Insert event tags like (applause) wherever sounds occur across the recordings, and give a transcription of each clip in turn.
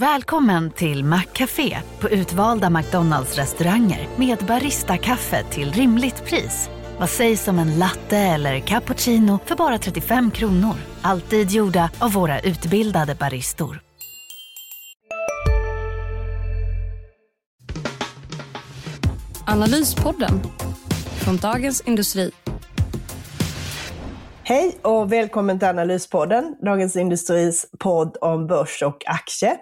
Välkommen till Maccafé på utvalda McDonalds restauranger med Baristakaffe till rimligt pris. Vad sägs om en latte eller cappuccino för bara 35 kronor? Alltid gjorda av våra utbildade baristor. Analyspodden från Dagens Industri. Hej och välkommen till Analyspodden, Dagens Industris podd om börs och aktier.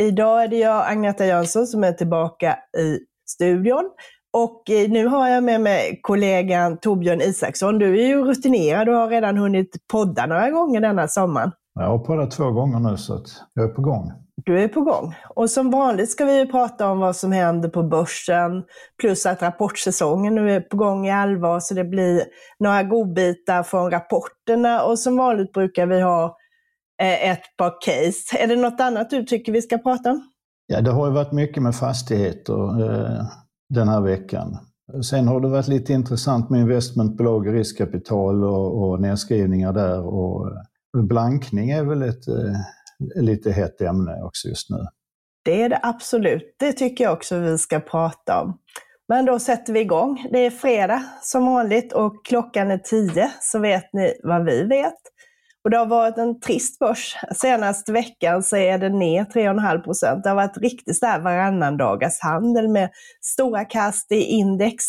Idag är det jag, Agneta Jönsson, som är tillbaka i studion. Och eh, nu har jag med mig kollegan Torbjörn Isaksson. Du är ju rutinerad och har redan hunnit podda några gånger denna sommaren. Jag har poddat två gånger nu så att jag är på gång. Du är på gång. Och som vanligt ska vi prata om vad som händer på börsen, plus att rapportsäsongen nu är på gång i allvar, så det blir några godbitar från rapporterna. Och som vanligt brukar vi ha ett par case. Är det något annat du tycker vi ska prata om? Ja, det har ju varit mycket med fastigheter eh, den här veckan. Sen har det varit lite intressant med investmentbolag och riskkapital och, och nedskrivningar där. Och eh, blankning är väl ett eh, lite hett ämne också just nu. Det är det absolut. Det tycker jag också vi ska prata om. Men då sätter vi igång. Det är fredag som vanligt och klockan är tio, så vet ni vad vi vet. Och det har varit en trist börs. Senaste veckan så är det ner 3,5 procent. Det har varit riktigt så här varannan dagars handel med stora kast i index.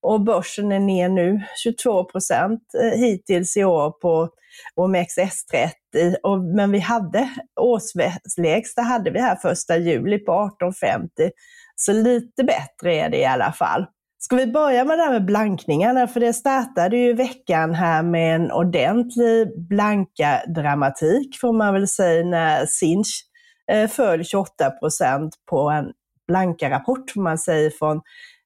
Och börsen är ner nu 22 procent eh, hittills i år på OMXS30. Och, men vi hade årslägsta hade vi här första juli på 1850. Så lite bättre är det i alla fall. Ska vi börja med det här med blankningarna? För det startade ju veckan här med en ordentlig blanka dramatik får man väl säga när Sinch eh, föll 28 procent på en blanka rapport, får man säger, från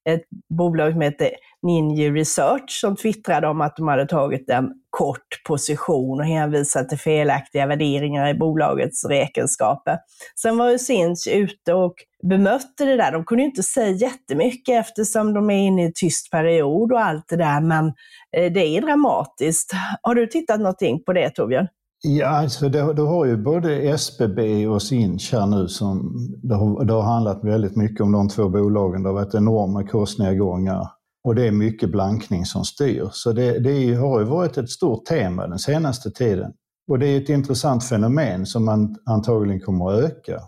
ett bolag som heter Ninja Research som twittrade om att de hade tagit en kort position och hänvisar till felaktiga värderingar i bolagets räkenskaper. Sen var ju Sinch ute och bemötte det där. De kunde ju inte säga jättemycket eftersom de är inne i en tyst period och allt det där, men eh, det är dramatiskt. Har du tittat någonting på det Torbjörn? Ja, alltså det, det har ju både SBB och Sinch här nu som det har, det har handlat väldigt mycket om de två bolagen. Det har varit enorma kursnedgångar och det är mycket blankning som styr. Så det, det har ju varit ett stort tema den senaste tiden. Och det är ett intressant fenomen som man antagligen kommer att öka.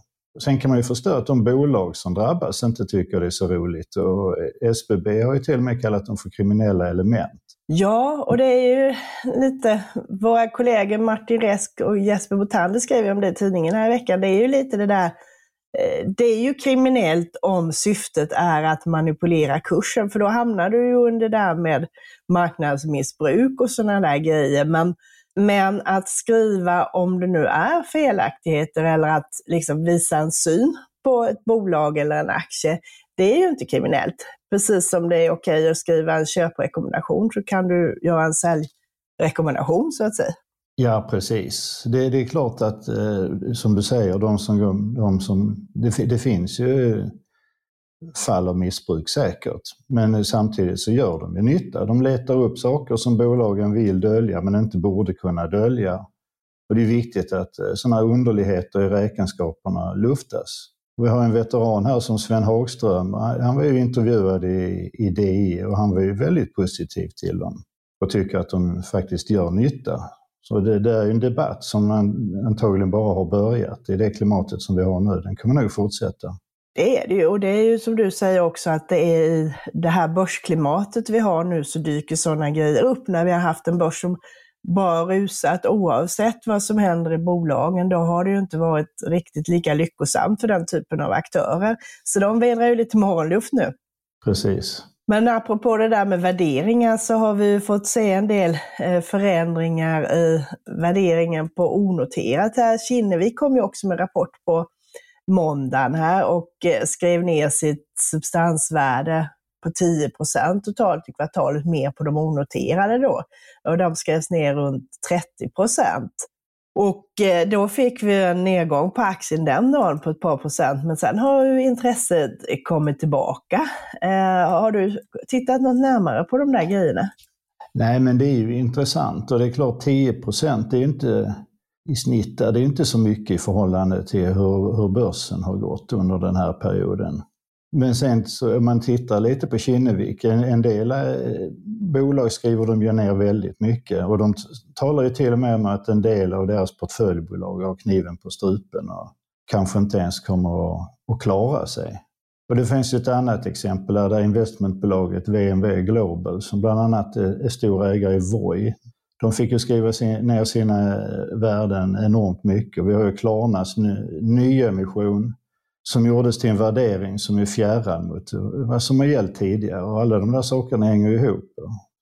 Sen kan man ju förstå att de bolag som drabbas inte tycker det är så roligt. Och SBB har ju till och med kallat dem för kriminella element. Ja, och det är ju lite, våra kollegor Martin Resk och Jesper Botander skrev om det i tidningen här i veckan. Det är ju lite det där, Eh, det är ju kriminellt om syftet är att manipulera kursen, för då hamnar du ju under det där med marknadsmissbruk och sådana där grejer. Men, men att skriva om det nu är felaktigheter eller att liksom visa en syn på ett bolag eller en aktie, det är ju inte kriminellt. Precis som det är okej att skriva en köprekommendation så kan du göra en säljrekommendation så att säga. Ja, precis. Det, det är klart att, eh, som du säger, de som, de som, det, det finns ju fall av missbruk säkert. Men samtidigt så gör de ju nytta. De letar upp saker som bolagen vill dölja men inte borde kunna dölja. Och det är viktigt att eh, sådana underligheter i räkenskaperna luftas. Vi har en veteran här som Sven Hagström. Han var ju intervjuad i, i DI och han var ju väldigt positiv till dem och tycker att de faktiskt gör nytta. Så det, det är en debatt som man antagligen bara har börjat i det klimatet som vi har nu. Den kommer nog fortsätta. Det är det ju, och det är ju som du säger också att det är i det här börsklimatet vi har nu så dyker sådana grejer upp. När vi har haft en börs som bara rusat oavsett vad som händer i bolagen, då har det ju inte varit riktigt lika lyckosamt för den typen av aktörer. Så de vädrar ju lite morgonluft nu. Precis. Men apropå det där med värderingar så har vi fått se en del eh, förändringar i värderingen på onoterat här. Kinnevik kom ju också med rapport på måndagen här och eh, skrev ner sitt substansvärde på 10 procent totalt i kvartalet mer på de onoterade då. Och de skrevs ner runt 30 procent. Och eh, då fick vi en nedgång på aktien den dagen på ett par procent, men sen har ju intresset kommit tillbaka. Eh, har du tittat något närmare på de där grejerna? Nej, men det är ju intressant och det är klart 10 procent, det är ju inte i snitt. Det är inte så mycket i förhållande till hur, hur börsen har gått under den här perioden. Men sen så om man tittar lite på Kinnevik, en, en del eh, bolag skriver de ju ner väldigt mycket och de talar ju till och med om att en del av deras portföljbolag har kniven på strupen och kanske inte ens kommer att, att klara sig. Och det finns ju ett annat exempel där, där investmentbolaget VNV Global som bland annat är stor ägare i Voi. De fick ju skriva ner sina eh, värden enormt mycket. Vi har ju Klarnas nyemission som gjordes till en värdering som är fjärran mot vad som har gällt tidigare. Och alla de där sakerna hänger ihop.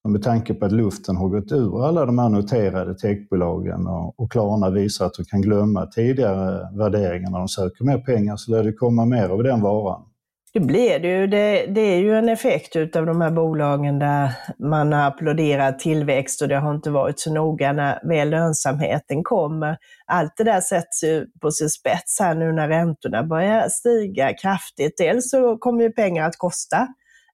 Och med tanke på att luften har gått ur alla de här noterade techbolagen och, och Klarna visar att de kan glömma tidigare värderingar när de söker mer pengar så lär det komma mer av den varan. Det blir det ju. Det, det, är ju en effekt utav de här bolagen där man har applåderat tillväxt och det har inte varit så noga när väl lönsamheten kommer. Allt det där sätts ju på sin spets här nu när räntorna börjar stiga kraftigt. Dels så kommer ju pengar att kosta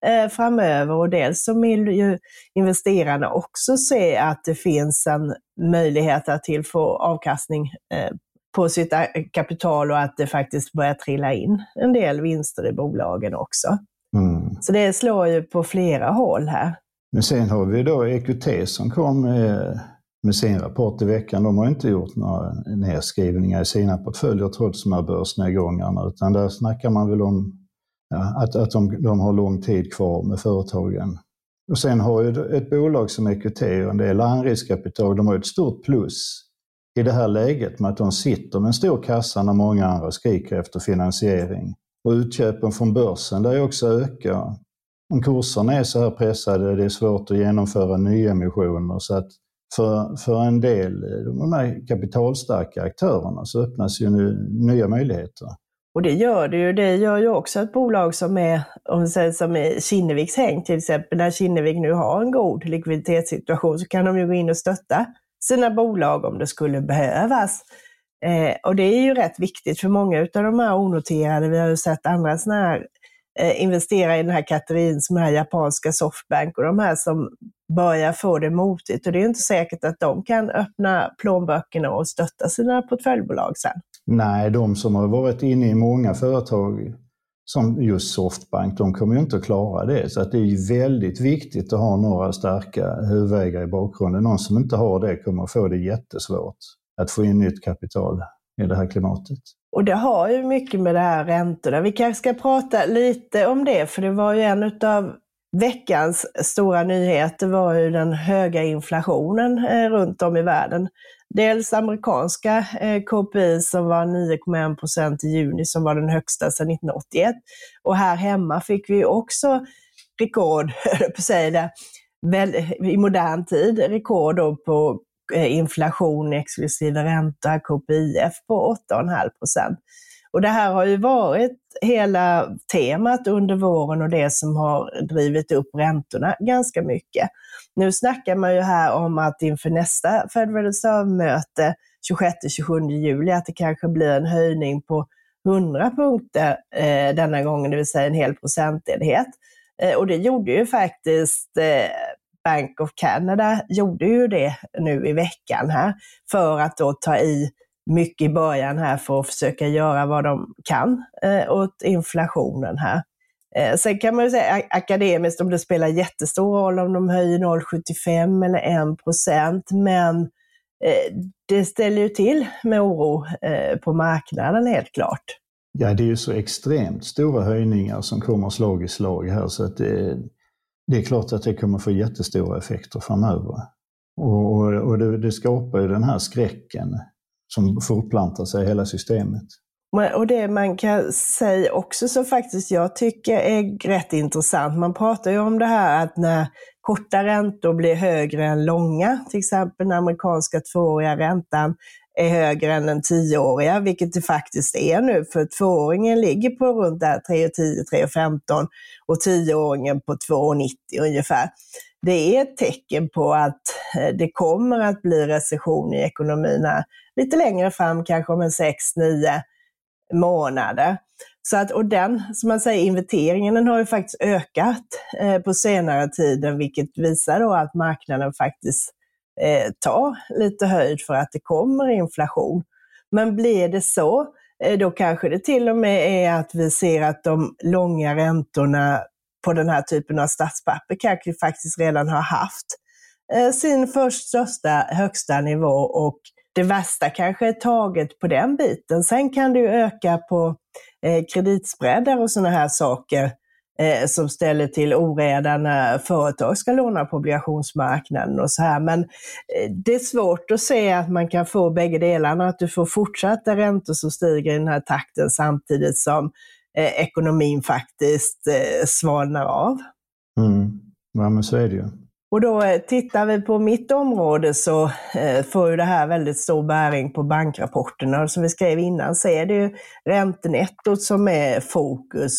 eh, framöver och dels så vill ju investerarna också se att det finns en möjlighet att till få avkastning eh, på sitt kapital och att det faktiskt börjar trilla in en del vinster i bolagen också. Mm. Så det slår ju på flera håll här. Men sen har vi då EQT som kom med, med sin rapport i veckan. De har inte gjort några nedskrivningar i sina portföljer trots de här börsnedgångarna, utan där snackar man väl om ja, att, att de, de har lång tid kvar med företagen. Och sen har ju ett bolag som EQT och en del riskkapital, de har ett stort plus i det här läget med att de sitter med en stor kassa när många andra skriker efter finansiering. Och utköpen från börsen lär ju också öka. Om kurserna är så här pressade, det är svårt att genomföra nyemissioner så att för, för en del, de här kapitalstarka aktörerna, så öppnas ju nu nya möjligheter. Och det gör det ju. Det gör ju också att bolag som är, om säger som är Kinneviks häng till exempel, när Kinnevik nu har en god likviditetssituation så kan de ju gå in och stötta sina bolag om det skulle behövas. Eh, och det är ju rätt viktigt för många av de här onoterade, vi har ju sett andra sådana här eh, investera i den här kategorin som här japanska Softbank och de här som börjar få det motigt. Och det är inte säkert att de kan öppna plånböckerna och stötta sina portföljbolag sen. Nej, de som har varit inne i många företag som just Softbank, de kommer ju inte att klara det. Så att det är väldigt viktigt att ha några starka huvudägare i bakgrunden. Någon som inte har det kommer att få det jättesvårt att få in nytt kapital i det här klimatet. Och det har ju mycket med det här räntorna. Vi kanske ska prata lite om det, för det var ju en av veckans stora nyheter var ju den höga inflationen eh, runt om i världen. Dels amerikanska eh, KPI som var 9,1 procent i juni som var den högsta sedan 1981. Och här hemma fick vi också rekord, (laughs) på säga i modern tid, rekord på eh, inflation exklusive ränta, KPIF på 8,5 procent. Och det här har ju varit hela temat under våren och det som har drivit upp räntorna ganska mycket. Nu snackar man ju här om att inför nästa Federal Reserve-möte 26-27 juli att det kanske blir en höjning på 100 punkter eh, denna gången, det vill säga en hel procentenhet. Eh, och det gjorde ju faktiskt eh, Bank of Canada gjorde ju det nu i veckan här för att då ta i mycket i början här för att försöka göra vad de kan eh, åt inflationen här. Eh, sen kan man ju säga akademiskt om det spelar jättestor roll om de höjer 0,75 eller 1 procent, men eh, det ställer ju till med oro eh, på marknaden helt klart. Ja, det är ju så extremt stora höjningar som kommer slag i slag här så att det, det är klart att det kommer få jättestora effekter framöver. Och, och, och det, det skapar ju den här skräcken som fortplantar sig i hela systemet. Och det man kan säga också som faktiskt jag tycker är rätt intressant, man pratar ju om det här att när korta räntor blir högre än långa, till exempel den amerikanska tvååriga räntan är högre än den tioåriga, vilket det faktiskt är nu, för tvååringen ligger på runt 3,10, 3,15 och tioåringen på 2,90 ungefär. Det är ett tecken på att eh, det kommer att bli recession i ekonomin lite längre fram, kanske om en 6-9 månader. Så att, och den, som man säger, inventeringen den har ju faktiskt ökat eh, på senare tid, vilket visar då att marknaden faktiskt eh, tar lite höjd för att det kommer inflation. Men blir det så, eh, då kanske det till och med är att vi ser att de långa räntorna på den här typen av statspapper kanske faktiskt redan har haft eh, sin först största, högsta nivå och det värsta kanske är taget på den biten. Sen kan det ju öka på eh, kreditspreadar och sådana här saker eh, som ställer till oreda när företag ska låna på obligationsmarknaden och så här. Men eh, det är svårt att se att man kan få bägge delarna, att du får fortsatta räntor som stiger i den här takten samtidigt som eh, ekonomin faktiskt eh, svalnar av. Mm. Ja, men så är det ju. Och då eh, tittar vi på mitt område så eh, får ju det här väldigt stor bäring på bankrapporterna. Som vi skrev innan så är det ju räntenettot som är fokus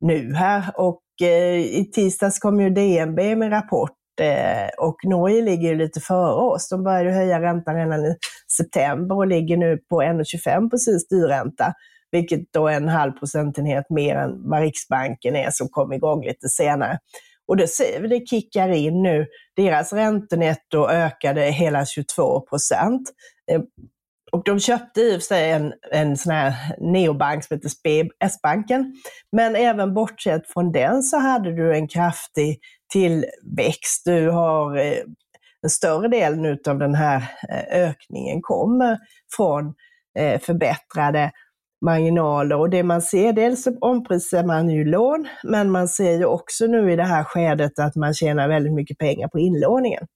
nu här. Och eh, i tisdags kom ju DNB med rapport och Norge ligger ju lite före oss. De började höja räntan redan i september och ligger nu på 1,25 precis styrränta, vilket då är en halv procentenhet mer än vad Riksbanken är som kom igång lite senare. Och det ser vi, det kickar in nu. Deras räntenetto ökade hela 22 procent. Ehm, och de köpte i och för sig en, en sån här neobank som heter S-banken. Men även bortsett från den så hade du en kraftig tillväxt. Du har eh, en större del av den här eh, ökningen kommer från eh, förbättrade marginaler. Och det man ser, dels omprisar man ju lån, men man ser ju också nu i det här skedet att man tjänar väldigt mycket pengar på inlåningen.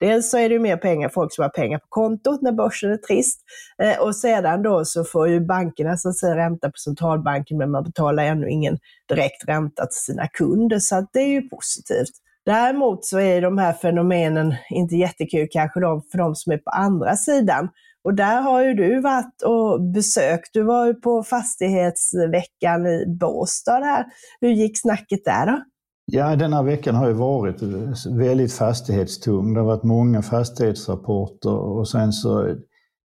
Dels så är det ju mer pengar, folk som har pengar på kontot när börsen är trist. Eh, och sedan då så får ju bankerna så att säga ränta på centralbanken, men man betalar ännu ingen direkt ränta till sina kunder, så att det är ju positivt. Däremot så är de här fenomenen inte jättekul kanske de, för de som är på andra sidan. Och där har ju du varit och besökt. Du var ju på fastighetsveckan i Båstad här. Hur gick snacket där då? Ja, den här veckan har ju varit väldigt fastighetstung. Det har varit många fastighetsrapporter och sen så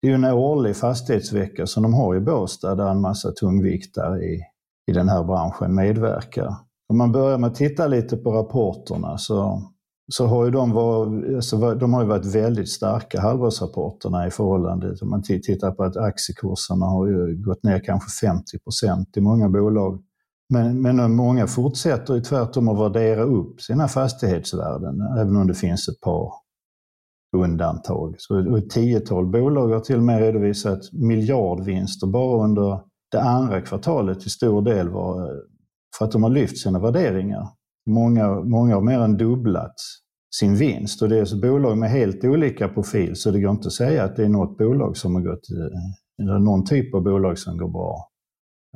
det är ju en årlig fastighetsvecka som de har i Båstad där en massa tungviktare i, i den här branschen medverkar. Om man börjar med att titta lite på rapporterna så så har ju de, varit, alltså, de har varit väldigt starka, halvårsrapporterna, i förhållande om man tittar på att aktiekurserna har ju gått ner kanske 50 procent i många bolag. Men, men många fortsätter ju tvärtom att värdera upp sina fastighetsvärden, även om det finns ett par undantag. Så ett tiotal bolag har till och med redovisat miljardvinster bara under det andra kvartalet till stor del var för att de har lyft sina värderingar. Många, många har mer än dubblat sin vinst och det är så bolag med helt olika profil så det går inte att säga att det är något bolag som har gått, eh, eller någon typ av bolag som går bra.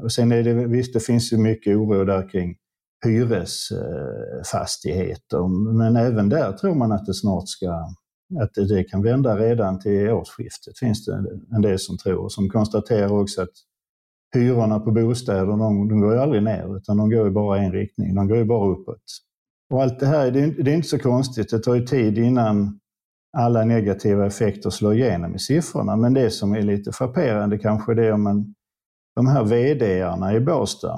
Och sen är det, visst, det finns ju mycket oro där kring hyresfastigheter, men även där tror man att det snart ska, att det kan vända redan till årsskiftet, finns det en del som tror, som konstaterar också att hyrorna på bostäder, de, de går ju aldrig ner, utan de går ju bara i en riktning. De går ju bara uppåt. Och allt det här, det är, det är inte så konstigt. Det tar ju tid innan alla negativa effekter slår igenom i siffrorna. Men det som är lite frapperande kanske det är om man, de här VD-arna i Båstad,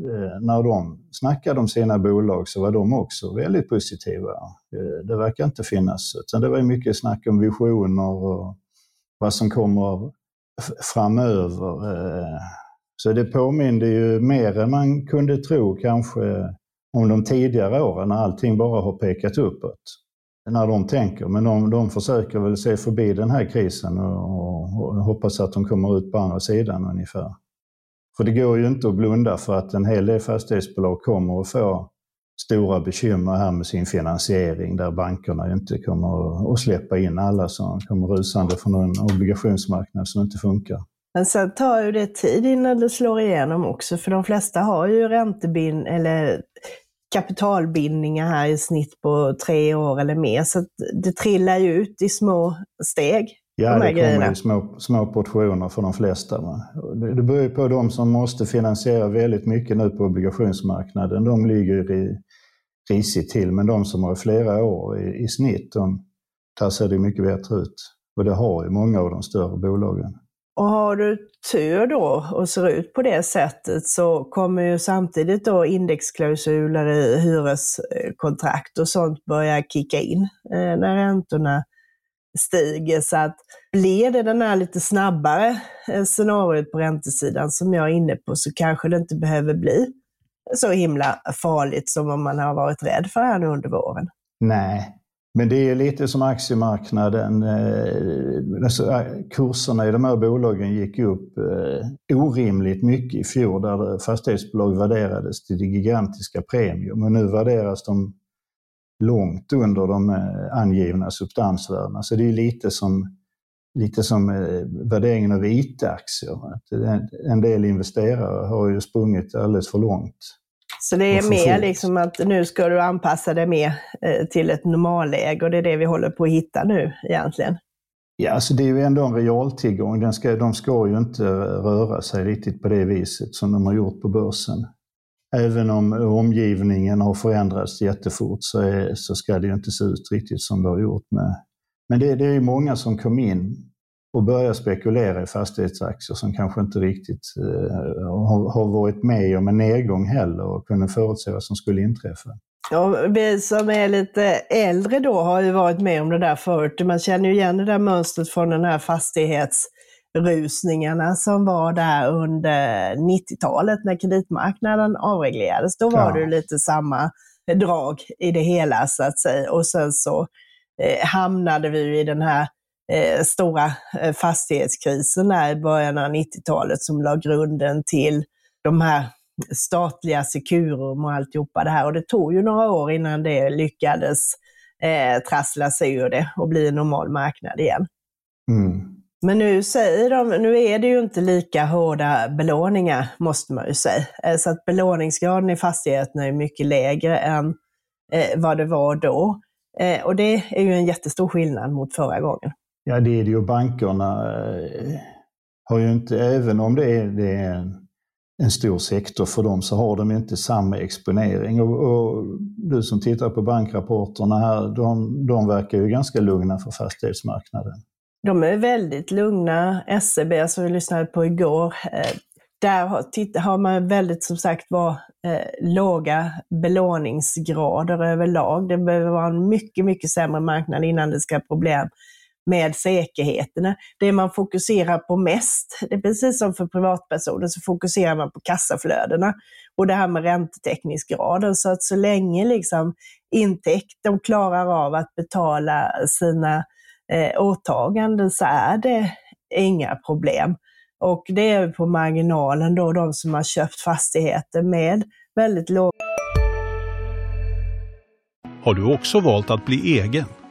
eh, när de snackade om sina bolag så var de också väldigt positiva. Eh, det verkar inte finnas, utan det var mycket snack om visioner och vad som kommer framöver. Eh, så det påminde ju mer än man kunde tro kanske om de tidigare åren när allting bara har pekat uppåt. När de tänker, men de, de försöker väl se förbi den här krisen och, och, hoppas att de kommer ut på andra sidan ungefär. För det går ju inte att blunda för att en hel del fastighetsbolag kommer att få stora bekymmer här med sin finansiering där bankerna inte kommer att släppa in alla som kommer rusande från en obligationsmarknad som inte funkar. Men sen tar ju det tid innan det slår igenom också, för de flesta har ju räntebind eller kapitalbindningar här i snitt på tre år eller mer, så det trillar ju ut i små steg. Ja, de det kommer i små, små portioner för de flesta. Det, det beror ju på de som måste finansiera väldigt mycket nu på obligationsmarknaden. De ligger i, risigt till, men de som har flera år i, i snitt, de, där ser det mycket bättre ut. Och det har ju många av de större bolagen. Och har du tur då och ser ut på det sättet så kommer ju samtidigt då indexklausuler i hyreskontrakt och sånt börja kicka in eh, när räntorna stiger. Så att blir det den här lite snabbare eh, scenariot på räntesidan som jag är inne på så kanske det inte behöver bli så himla farligt som om man har varit rädd för här nu under våren. Nej, men det är lite som aktiemarknaden. Eh, alltså, eh, kurserna i de här bolagen gick upp eh, orimligt mycket i fjol där fastighetsbolag värderades till det gigantiska premium och nu värderas de långt under de angivna substansvärdena. Så det är lite som, lite som värderingen av IT-aktier. En del investerare har ju sprungit alldeles för långt så det är mer liksom att nu ska du anpassa dig mer eh, till ett normalläge och det är det vi håller på att hitta nu egentligen. Ja, alltså det är ju ändå en realtillgång. Den ska, de ska ju inte röra sig riktigt på det viset som de har gjort på börsen. Även om omgivningen har förändrats jättefort så, är, så ska det ju inte se ut riktigt som det har gjort. Med. Men det, det är många som kom in och börja spekulera i fastighetsaktier som kanske inte riktigt eh, har, har varit med om en nedgång heller och kunde förutse vad som skulle inträffa. Ja, vi som är lite äldre då har ju varit med om det där förut. Man känner ju igen det där mönstret från den här fastighetsrusningarna som var där under 90-talet när kreditmarknaden avreglerades. Då var ja. det lite samma drag i det hela så att säga. Och sen så eh, hamnade vi i den här eh, stora eh, fastighetskrisen i början av 90-talet som la grunden till de här statliga Securum och alltihopa det här. Och det tog ju några år innan det lyckades eh, trassla sig ur det och bli en normal marknad igen. Mm. Men nu säger de, nu är det ju inte lika hårda belåningar måste man ju säga. Eh, så att belåningsgraden i fastigheterna är mycket lägre än eh, vad det var då. Eh, och det är ju en jättestor skillnad mot förra gången. Ja, det är det ju. Bankerna eh, har ju inte, även om det är, det är en, en, stor sektor för dem, så har de inte samma exponering. Och, och du som tittar på bankrapporterna här, de, de verkar ju ganska lugna för fastighetsmarknaden. De är väldigt lugna. SEB, som vi lyssnade på igår, eh, där har, har man väldigt, som sagt var, eh, låga belåningsgrader överlag. Det behöver vara en mycket, mycket sämre marknad innan det ska ha problem med säkerheterna. Det man fokuserar på mest, det är precis som för privatpersoner, så fokuserar man på kassaflödena och det här med räntetäckningsgraden. Så att så länge liksom intäkt, de klarar av att betala sina eh, åtaganden så är det inga problem. Och det är på marginalen då de som har köpt fastigheter med väldigt låga... Har du också valt att bli egen?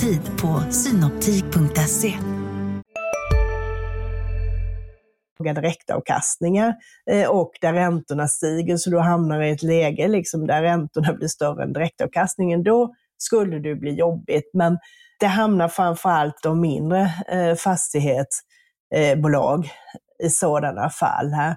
Tid på synoptik.se. direktavkastningar eh, och där räntorna stiger så du hamnar i ett läge liksom där räntorna blir större än direktavkastningen, då skulle det bli jobbigt. Men det hamnar framförallt de mindre eh, fastighetsbolag i sådana fall här.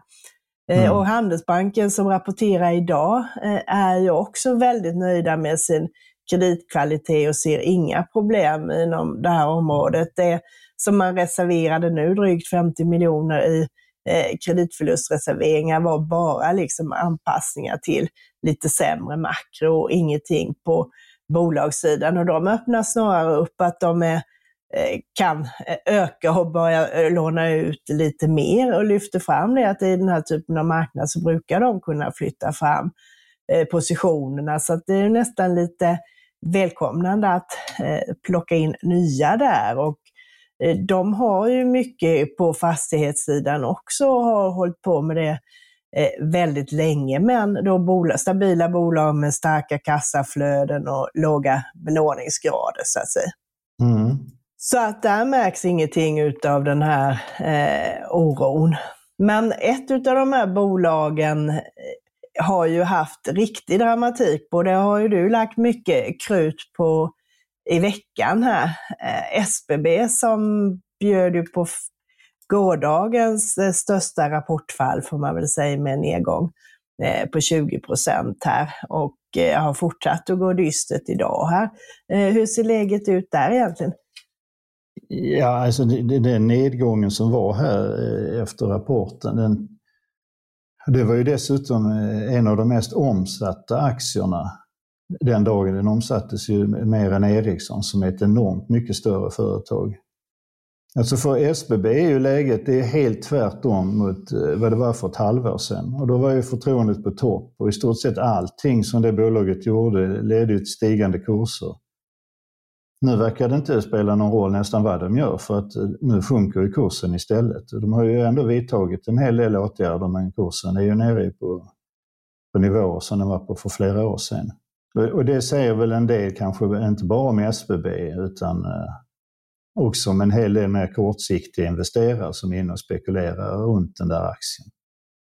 Eh, mm. Och Handelsbanken som rapporterar idag är ju också väldigt nöjda med sin kreditkvalitet och ser inga problem inom det här området. Det som man reserverade nu, drygt 50 miljoner i eh, kreditförlustreserveringar, var bara liksom anpassningar till lite sämre makro och ingenting på bolagssidan. Och de öppnar snarare upp att de är, eh, kan eh, öka och börja eh, låna ut lite mer och lyfter fram det att i den här typen av marknad så brukar de kunna flytta fram positionerna. Så att det är nästan lite välkomnande att eh, plocka in nya där. Och eh, de har ju mycket på fastighetssidan också och har hållit på med det eh, väldigt länge, men då bolag, stabila bolag med starka kassaflöden och låga belåningsgrader så att säga. Mm. Så att där märks ingenting utav den här eh, oron. Men ett utav de här bolagen har ju haft riktig dramatik och Det har ju du lagt mycket krut på i veckan här. Eh, SBB som bjöd ju på gårdagens eh, största rapportfall, får man väl säga, med en nedgång eh, på 20 procent här och har fortsatt att gå dystert idag här. Hur ser läget ut där egentligen? Ja, alltså den nedgången som var här efter rapporten, den, det var ju dessutom eh, en av de mest omsatta aktierna den dagen. Den omsattes ju mer än Ericsson som är ett enormt mycket större företag. Alltså för SBB är ju läget det är helt tvärtom mot eh, vad det var för ett halvår sedan. Och då var ju förtroendet på topp och i stort sett allting som det bolaget gjorde ledde till stigande kurser. Nu verkar det inte spela någon roll nästan vad de gör för att eh, nu sjunker ju kursen istället. De har ju ändå vidtagit en hel del åtgärder men kursen är ju nere på, på nivåer som den var på för flera år sedan. Och det säger väl en del, kanske inte bara om SBB, utan eh, också om en hel del mer kortsiktiga investerare som är inne och spekulerar runt den där aktien.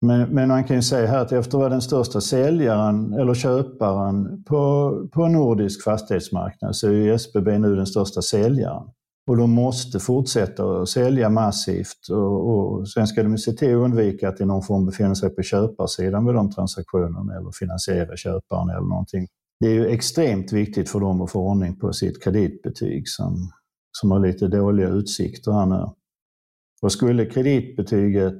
Men, men, man kan ju säga här att efter att vara den största säljaren eller köparen på, på nordisk fastighetsmarknad så är ju SBB nu den största säljaren. Och de måste fortsätta att sälja massivt och, och sen ska de se till att undvika att i någon form befinna sig på köparsidan med de transaktionerna eller finansiera köparen eller någonting det är ju extremt viktigt för dem att få ordning på sitt kreditbetyg som, som har lite dåliga utsikter här nu. Och skulle kreditbetyget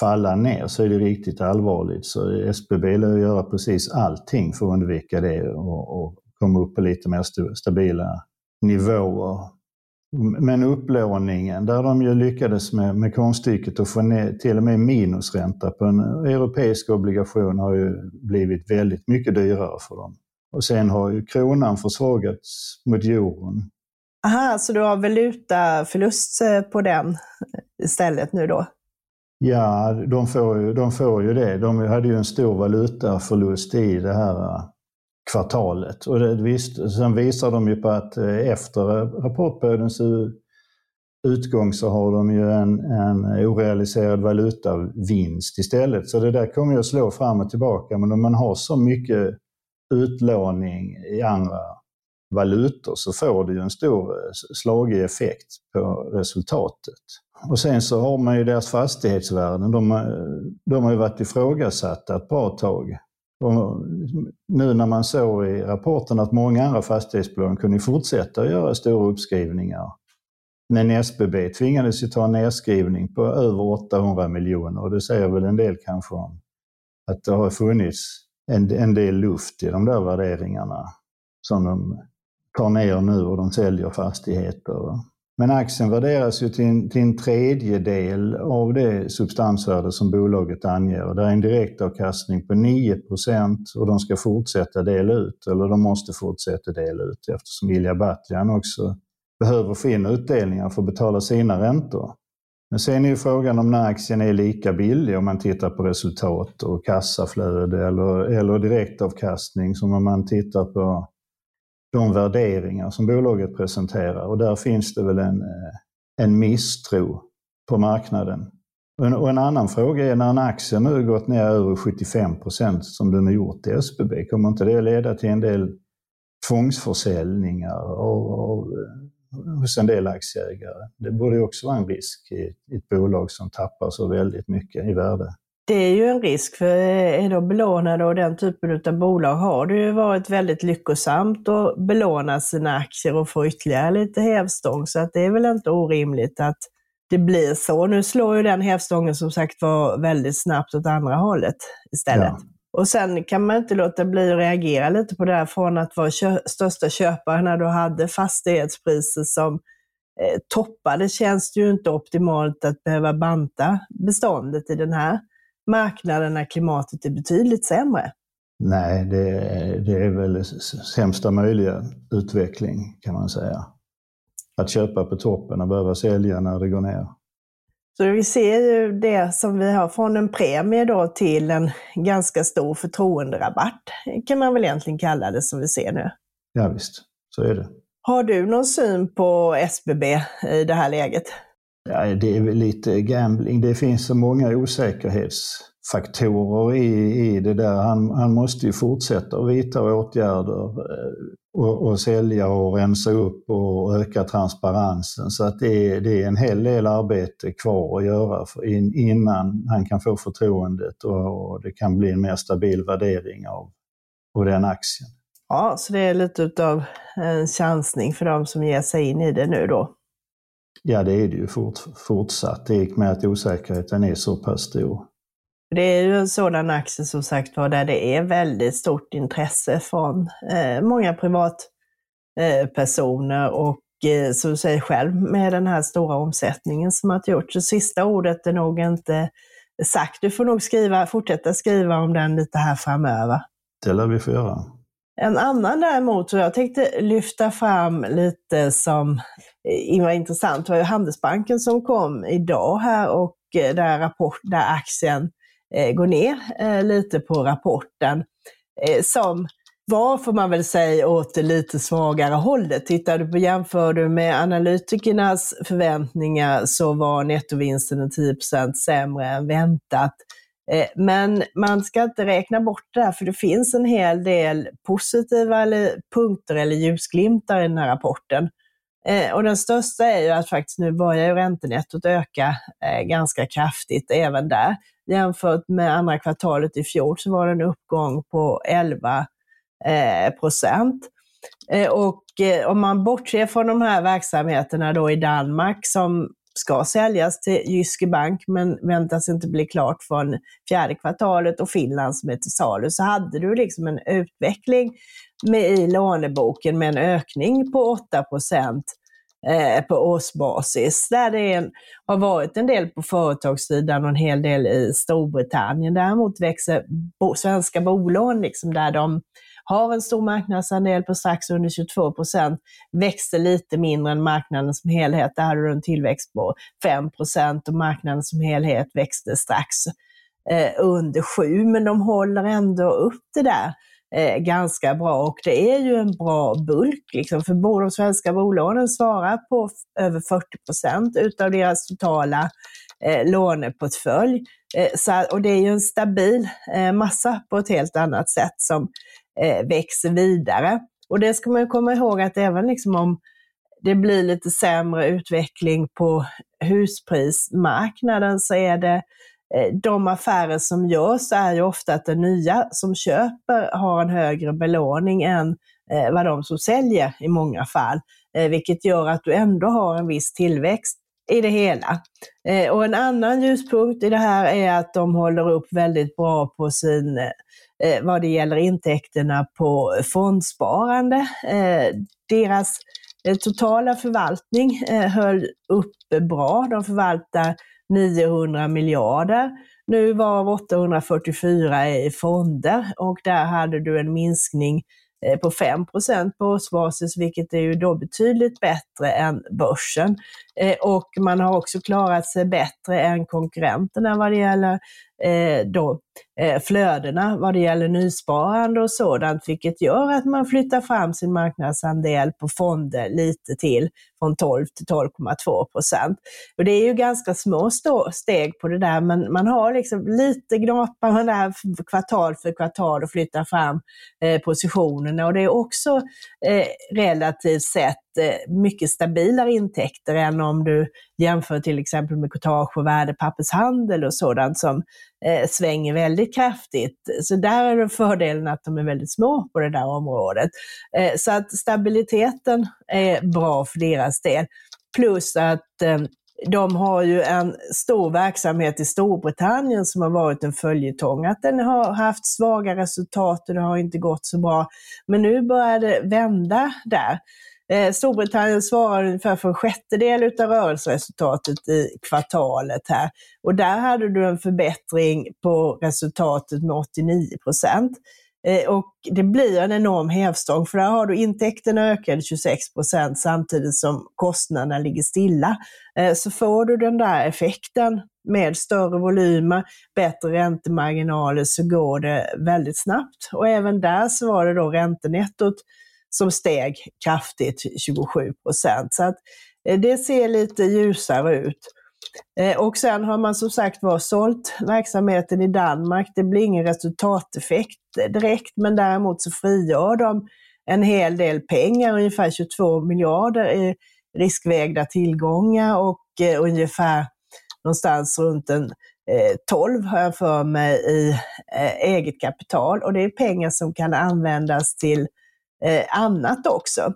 falla ner så är det riktigt allvarligt. Så SBB lär göra precis allting för att undvika det och, och komma upp på lite mer stabila nivåer. Men upplåningen, där de ju lyckades med, med konststycket att få ner till och med minusränta på en europeisk obligation har ju blivit väldigt mycket dyrare för dem. Och sen har ju kronan försvagats mot euron. Aha, så du har valutaförlust eh, på den istället nu då? Ja, de får ju, de får ju det. De hade ju en stor valutaförlust i det här eh, kvartalet. Och det, visst, sen visar de ju på att eh, efter rapportperiodens utgång så har de ju en, en orealiserad valutavinst istället. Så det där kommer ju att slå fram och tillbaka. Men om man har så mycket utlåning i andra valutor så får det ju en stor eh, slagig effekt på resultatet. Och sen så har man ju deras fastighetsvärden, de, eh, de har ju varit ifrågasatta ett bra tag. Och nu när man såg i rapporten att många andra fastighetsbolag kunde fortsätta att göra stora uppskrivningar. Men SBB tvingades ju ta en nedskrivning på över 800 miljoner och det säger väl en del kanske om att det har funnits en, en del luft i de där värderingarna som de tar ner nu och de säljer fastigheter. Men aktien värderas ju till en, till en tredjedel av det substansvärde som bolaget anger. Det är en direktavkastning på 9% och de ska fortsätta dela ut, eller de måste fortsätta dela ut eftersom Ilja Batljan också behöver få in utdelningar för att betala sina räntor. Men sen är ju frågan om när aktien är lika billig om man tittar på resultat och kassaflöde eller, eller direktavkastning som om man tittar på de värderingar som bolaget presenterar. Och där finns det väl en, eh, en misstro på marknaden. Och en, och en annan fråga är när en aktie nu gått ner över 75 procent som den har gjort i SBB, kommer inte det leda till en del tvångsförsäljningar och, eh, och hos en del aktieägare. Det borde också vara en risk i ett bolag som tappar så väldigt mycket i värde. Det är ju en risk, för är de belånade och den typen av bolag har det ju varit väldigt lyckosamt att belåna sina aktier och få ytterligare lite hävstång. Så att det är väl inte orimligt att det blir så. Nu slår ju den hävstången som sagt var väldigt snabbt åt andra hållet istället. Ja. Och sen kan man inte låta bli att reagera lite på det här från att vara kö största köpare när du hade fastighetspriser som eh, toppade känns det ju inte optimalt att behöva banta beståndet i den här marknaden när klimatet är betydligt sämre. Nej, det, det är väl sämsta möjliga utveckling kan man säga. Att köpa på toppen och behöva sälja när det går ner. Så vi ser ju det som vi har från en premie då till en ganska stor förtroenderabatt, kan man väl egentligen kalla det som vi ser nu. Ja, visst, så är det. Har du någon syn på SBB i det här läget? Ja, det är väl lite gambling. Det finns så många osäkerhetsfaktorer i, i det där. Han, han måste ju fortsätta att vidta åtgärder. Eh, och, och sälja och rensa upp och öka transparensen. Så att det är, det är en hel del arbete kvar att göra för in, innan han kan få förtroendet och, och, det kan bli en mer stabil värdering av, av den aktien. Ja, så det är lite utav en chansning för de som ger sig in i det nu då? Ja, det är det ju fort, fortsatt, i och med att osäkerheten är så pass stor. Det är ju en sådan aktie som sagt var där det är väldigt stort intresse från eh, många privatpersoner eh, och eh, som du säger själv med den här stora omsättningen som har gjorts. Så sista ordet är nog inte sagt. Du får nog skriva, fortsätta skriva om den lite här framöver. Det lär vi få göra. En annan däremot, som jag tänkte lyfta fram lite som eh, var intressant, var ju Handelsbanken som kom idag här och eh, där, rapport, där aktien eh, går ner lite på rapporten. Som var, får man väl säga, åt det lite svagare hållet. Tittar du på jämför du med analytikernas förväntningar så var nettovinsten 10% sämre än väntat. Eh, men man ska inte räkna bort det här, för det finns en hel del positiva eller punkter eller ljusglimtar i den här rapporten. Eh, och den största är ju att faktiskt nu börjar ju räntenettot öka eh, ganska kraftigt även där. Jämfört med andra kvartalet i fjol så var det en uppgång på 11 procent. Och om man bortser från de här verksamheterna då i Danmark som ska säljas till Jyske Bank men väntas inte bli klart från fjärde kvartalet och Finland som är till salu, så hade du liksom en utveckling med, i låneboken med en ökning på 8 eh, på årsbasis. Där det en, har varit en del på företagssidan och en hel del i Storbritannien. Däremot växer bo, svenska bolån, liksom där de har en stor marknadsandel på strax under 22 procent, växte lite mindre än marknaden som helhet. Där hade du en tillväxt på 5 procent och marknaden som helhet växte strax eh, under 7, men de håller ändå upp det där eh, ganska bra och det är ju en bra bulk. Liksom, för de svenska bolånen svarar på över 40 procent utav deras totala eh, låneportfölj. Eh, så, och det är ju en stabil eh, massa på ett helt annat sätt som eh, växer vidare. Och det ska man komma ihåg att även liksom om det blir lite sämre utveckling på husprismarknaden så är det eh, de affärer som görs är ju ofta att den nya som köper har en högre belåning än eh, vad de som säljer i många fall. Eh, vilket gör att du ändå har en viss tillväxt i det hela. Och en annan ljuspunkt i det här är att de håller upp väldigt bra på sin eh, vad det gäller intäkterna på fondsparande. Eh, deras eh, totala förvaltning eh, höll uppe bra. De förvaltar 900 miljarder. Nu var 844 i fonder och där hade du en minskning eh, på 5% på årsbasis, vilket är ju då betydligt bättre än börsen. Eh, och man har också klarat sig bättre än konkurrenterna vad det gäller eh, då, eh, flödena, vad det gäller nysparande och sådant, vilket gör att man flyttar fram sin marknadsandel på fonder lite till, från 12 till 12,2 procent. Och det är ju ganska små steg på det där, men man har liksom lite gnapar där kvartal för kvartal och flyttar fram positionerna och det är också relativt sett Eh, mycket stabilare intäkter än om du jämför till exempel med courtage och värdepappershandel och sådant som eh, svänger väldigt kraftigt. Så där är det fördelen att de är väldigt små på det där området. Eh, så att stabiliteten är bra för deras del. Plus att eh, de har ju en stor verksamhet i Storbritannien som har varit en följetong. Att den har haft svaga resultat och det har inte gått så bra. Men nu börjar det vända där. Eh, Storbritannien svarar ungefär för en sjättedel av rörelseresultatet i kvartalet här. Och där hade du en förbättring på resultatet med 89 procent. Eh, och det blir en enorm hävstång för där har du intäkterna ökade 26 procent samtidigt som kostnaderna ligger stilla. Eh, så får du den där effekten med större volymer, bättre räntemarginaler så går det väldigt snabbt. Och även där så var det då räntenettot som steg kraftigt, 27 procent. Så att eh, det ser lite ljusare ut. Eh, och sen har man som sagt var sålt verksamheten i Danmark. Det blir ingen resultateffekt eh, direkt, men däremot så frigör de en hel del pengar, ungefär 22 miljarder i riskvägda tillgångar och ungefär någonstans runt en 12 har jag för mig i eget kapital och det är pengar som kan användas till Eh, annat också.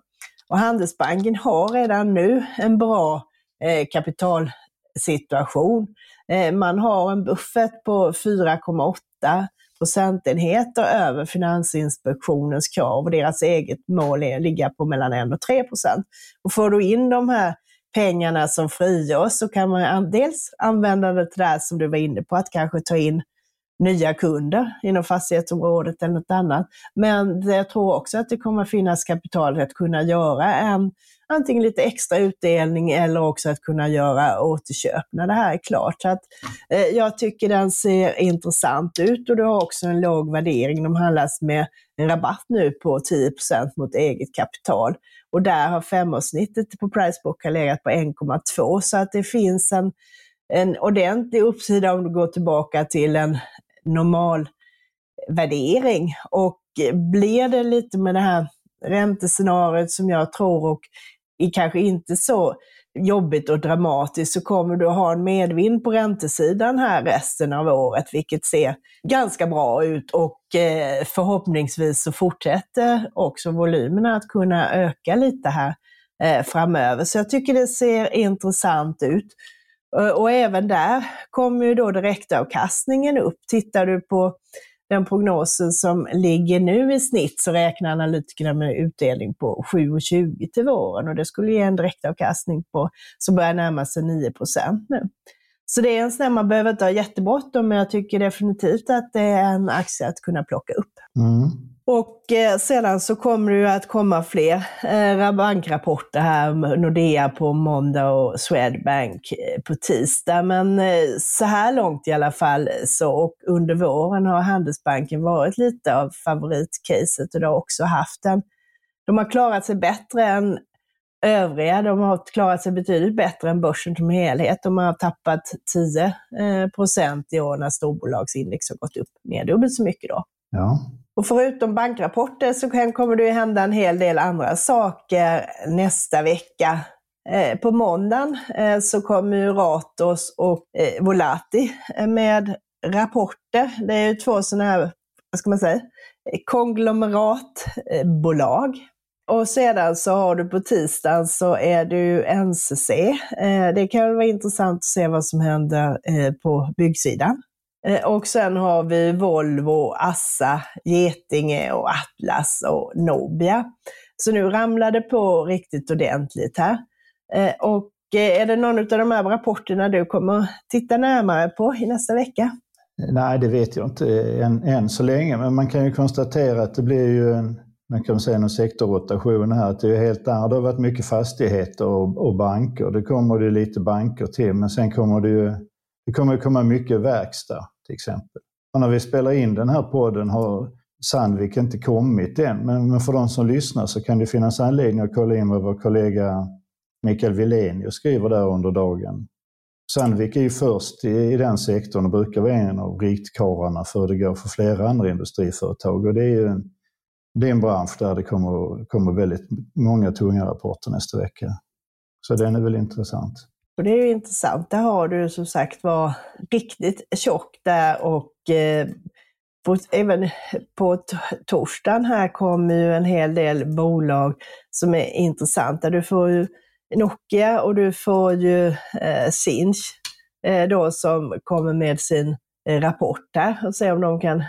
Och Handelsbanken har redan nu en bra eh, kapitalsituation. Eh, man har en buffert på 4,8 procentenheter över Finansinspektionens krav och deras eget mål är att ligga på mellan 1 och 3 procent. Och får du in de här pengarna som frigörs så kan man dels använda det till det som du var inne på, att kanske ta in nya kunder inom fastighetsområdet eller något annat. Men jag tror också att det kommer finnas kapital att kunna göra en antingen lite extra utdelning eller också att kunna göra återköp när det här är klart. Så att, eh, jag tycker den ser intressant ut och du har också en låg värdering. De handlas med en rabatt nu på 10% mot eget kapital. Och där har femårssnittet på Pricebook legat på 1,2 så att det finns en, en ordentlig uppsida om du går tillbaka till en normal värdering. Och blir det lite med det här räntescenariot som jag tror och är kanske inte så jobbigt och dramatiskt så kommer du ha en medvind på räntesidan här resten av året, vilket ser ganska bra ut och eh, förhoppningsvis så fortsätter också volymerna att kunna öka lite här eh, framöver. Så jag tycker det ser intressant ut. Eh, och även där kommer ju då direktavkastningen upp. Tittar du på den prognosen som ligger nu i snitt så räknar analytikerna med utdelning på 7,20 till våren och det skulle ge en direktavkastning på, som börjar närma sig 9 nu. Så det är en sån där, man behöver inte ha jättebråttom, men jag tycker definitivt att det är en aktie att kunna plocka upp. Mm. Och eh, sedan så kommer det ju att komma fler eh, bankrapporter här, Nordea på måndag och Swedbank eh, på tisdag. Men eh, så här långt i alla fall, så, och under våren har Handelsbanken varit lite av favoritcaset och det har också haft en, de har klarat sig bättre än övriga. De har klarat sig betydligt bättre än börsen som helhet. De har tappat 10 procent i år när storbolagsindex har gått upp mer dubbelt så mycket då. Ja. Och förutom bankrapporter så kommer det hända en hel del andra saker nästa vecka. Eh, på måndagen eh, så kommer Ratos och eh, Volati med rapporter. Det är ju två sådana här, vad ska man säga, konglomeratbolag. Och sedan så har du på tisdagen så är det ju NCC. Det kan vara intressant att se vad som händer på byggsidan. Eh, och sen har vi Volvo, Assa, Getinge och Atlas och Nobia. Så nu ramlar det på riktigt ordentligt här. Eh, och eh, är det någon av de här rapporterna du kommer titta närmare på i nästa vecka? Nej, det vet jag inte än, än så länge, men man kan ju konstatera att det blir ju en, man kan säga någon sektorrotation här, att det är helt. Det har varit mycket fastigheter och, och banker. Det kommer det lite banker till, men sen kommer det ju det kommer att komma mycket verkstad till exempel. Och när vi spelar in den här podden har Sandvik inte kommit än, men för de som lyssnar så kan det finnas anledning att kolla in vad vår kollega Mikael Wilenius skriver där under dagen. Sandvik är ju först i, den sektorn och brukar vara en av riktkarlarna för det går för flera andra industriföretag. Och det är ju en, det är en bransch där det kommer, kommer väldigt många tunga rapporter nästa vecka. Så den är väl intressant. Och det är ju intressant. Där har du som sagt var riktigt tjockt där och eh, på, även på torsdagen här kommer ju en hel del bolag som är intressanta. Du får ju Nokia och du får ju eh, Sinch eh, då som kommer med sin eh, rapport där och se om de kan eh,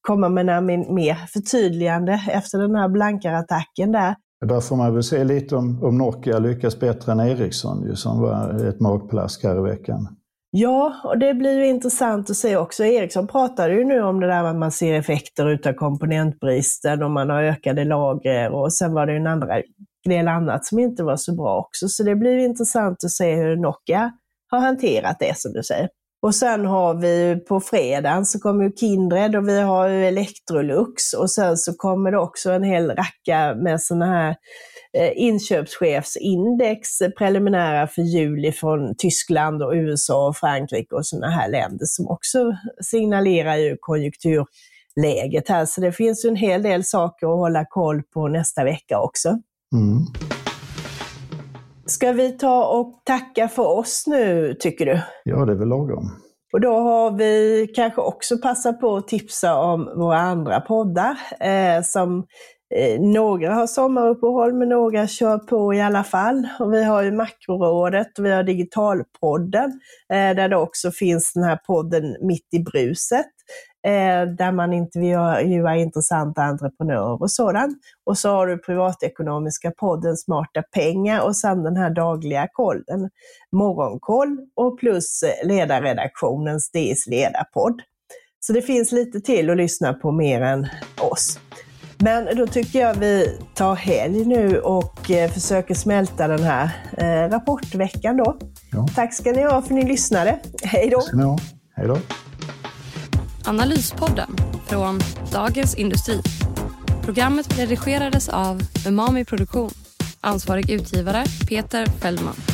komma med några mer förtydligande efter den här blankarattacken där. Där får man väl se lite om, om Nokia lyckas bättre än Ericsson, ju, som var ett magplask här i veckan. Ja, och det blir ju intressant att se också. Ericsson pratade ju nu om det där att man ser effekter utav komponentbristen och man har ökade lager och sen var det ju en andra del annat som inte var så bra också. Så det blir intressant att se hur Nokia har hanterat det som du säger. Och sen har vi på fredagen så kommer ju Kindred och vi har ju Electrolux och sen så kommer det också en hel racka med sådana här eh, inköpschefsindex eh, preliminära för juli från Tyskland och USA och Frankrike och sådana här länder som också signalerar ju konjunkturläget här. Så det finns ju en hel del saker att hålla koll på nästa vecka också. Mm. Ska vi ta och tacka för oss nu, tycker du? Ja, det är väl lagom. Och då har vi kanske också passat på att tipsa om våra andra poddar. Eh, som eh, Några har sommaruppehåll, men några kör på i alla fall. Och vi har ju Makrorådet och vi har Digitalpodden, eh, där det också finns den här podden Mitt i bruset, där man intervjuar intressanta entreprenörer och sådant. Och så har du privatekonomiska podden Smarta pengar och sen den här dagliga kollen, Morgonkoll och plus ledarredaktionens DS ledarpodd. Så det finns lite till att lyssna på mer än oss. Men då tycker jag vi tar helg nu och eh, försöker smälta den här eh, rapportveckan då. Ja. Tack ska ni ha för att ni lyssnade. Hej då! Hej då. Analyspodden från Dagens Industri. Programmet redigerades av Umami Produktion. Ansvarig utgivare Peter Fellman.